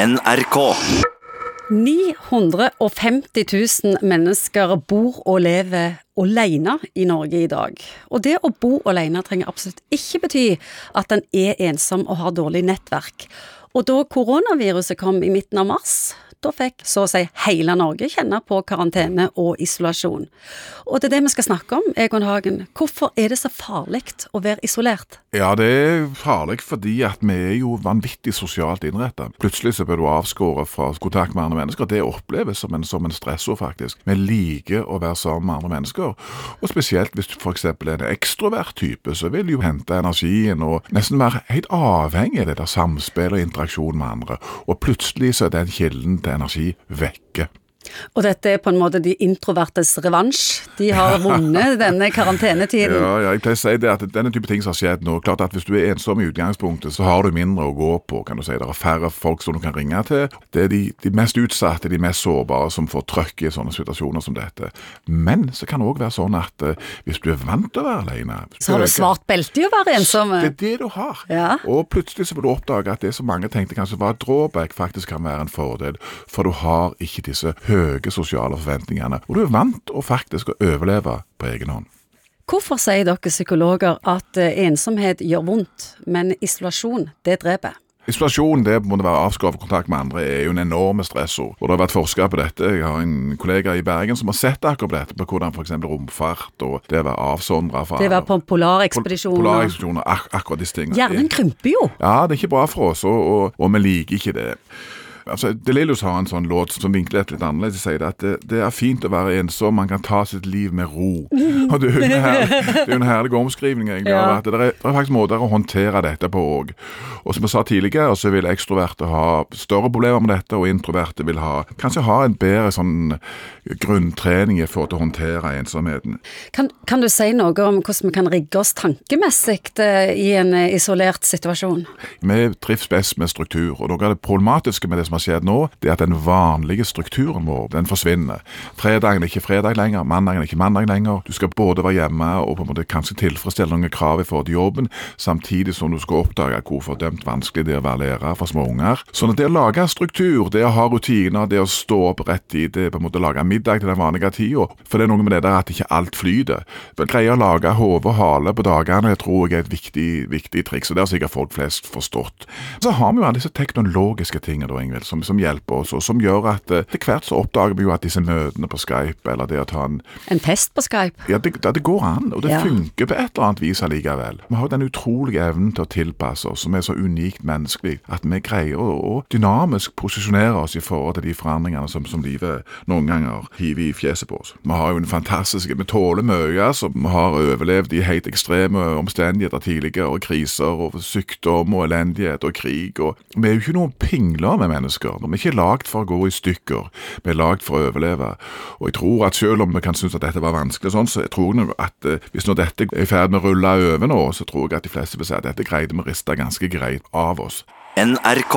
NRK. 950 000 mennesker bor og lever alene i Norge i dag. Og det å bo alene trenger absolutt ikke bety at en er ensom og har dårlig nettverk. Og da koronaviruset kom i midten av mars, da fikk så å si hele Norge kjenne på karantene og isolasjon. Og det er det vi skal snakke om, Egon Hagen. Hvorfor er det så farlig å være isolert? Ja, det er farlig fordi at vi er jo vanvittig sosialt innrettet. Plutselig så blir du avskåret fra kontakt med andre mennesker. Det oppleves som en, en stressord, faktisk. Vi liker å være sammen med andre mennesker. Og spesielt hvis du f.eks. er en ekstrovert type, så vil du jo hente energien og nesten være helt avhengig av det der samspillet og interaksjon med andre. Og plutselig så er den kilden til energi vekke. Og dette er på en måte de introvertes revansj. De har vunnet denne karantenetiden. Ja, ja, jeg pleier å si det at denne type ting som har skjedd nå Klart at Hvis du er ensom i utgangspunktet, så har du mindre å gå på. kan du si. Det er færre folk som du kan ringe til. Det er de, de mest utsatte, de mest sårbare, som får trøkk i sånne situasjoner som dette. Men så kan det òg være sånn at uh, hvis du er vant til å være alene Så har du svart belte i å være ensom. Det er det du har. Ja. Og plutselig så vil du oppdage at det som mange tenkte kanskje var et drawback, faktisk kan være en fordel. For du har ikke disse høye sosiale forventningene, og du er vant til faktisk å overleve på egen hånd. Hvorfor sier dere psykologer at eh, ensomhet gjør vondt, men isolasjon, det dreper? Isolasjon, det må være avskåret kontakt med andre, er jo en enorm stressord. Og Det har vært forskere på dette. Jeg har en kollega i Bergen som har sett akkurat dette, på hvordan f.eks. romfart og det å være avsondra fra Det var på polarekspedisjoner. Pol polarekspedisjoner, ak akkurat disse tingene. Hjernen krymper jo. Ja, det er ikke bra for oss, og, og, og vi liker ikke det. Altså, Delilius har en sånn låt som vinkler litt annerledes. De sier at det, det, er fint å være ensom, man kan ta sitt liv med ro. Og Det er jo en herlig, det er en herlig omskrivning egentlig, Ja. at det er, det er faktisk måter å håndtere dette på òg. Og som jeg sa tidligere, så vil ekstroverte ha større problemer med dette, og introverte vil ha kanskje ha en bedre sånn grunntrening for å håndtere ensomheten. Kan, kan du si noe om hvordan vi kan rigge oss tankemessig eh, i en isolert situasjon? Vi trives best med struktur, og noe av det problematiske med det som har skjedd nå, det er at den vanlige strukturen vår, den forsvinner. Fredagen er ikke fredag lenger, mandagen er ikke mandag lenger. Du skal både være hjemme og på en måte kanskje tilfredsstille noen krav i forhold til jobben, samtidig som du skal oppdage hvor fordømt vanskelig det er å være lærer for små unger. Sånn at det å lage struktur, det å ha rutiner, det å stå opp rett i det på en måte lage middag til den vanlige tida, for det er noe med det der at ikke alt flyter. Greie å lage hode og hale på dagene, jeg tror jeg er et viktig, viktig triks, og det har sikkert folk flest forstått. Så har vi jo alle disse teknologiske tingene da, Ingvild, som, som hjelper oss, og som gjør at etter til hvert så oppdager vi jo at disse møtene på Skype, eller det å ta en En test på Skype? ja, det, det går an, og det Ja. funker på et eller annet vis allikevel. Vi har den utrolige evnen til å tilpasse oss, som er så unikt menneskelig, at vi greier å, å dynamisk posisjonere oss i forhold til de forandringene som, som livet noen ganger hiver i fjeset på oss. Vi har jo en fantastisk Vi tåler mye, altså. Vi har overlevd i helt ekstreme omstendigheter tidligere, og kriser, og sykdom, og elendighet, og krig, og Vi er jo ikke noen pingler med mennesker. Vi er ikke lagd for å gå i stykker. Vi er lagd for å overleve. Og jeg tror at selv om vi kan synes at dette var vanskelig, sånn, så jeg tror jeg at eh, hvis nå dette er i ferd med å rulle over nå, så tror jeg at de fleste vil si at dette greide vi å riste ganske greit av oss. NRK.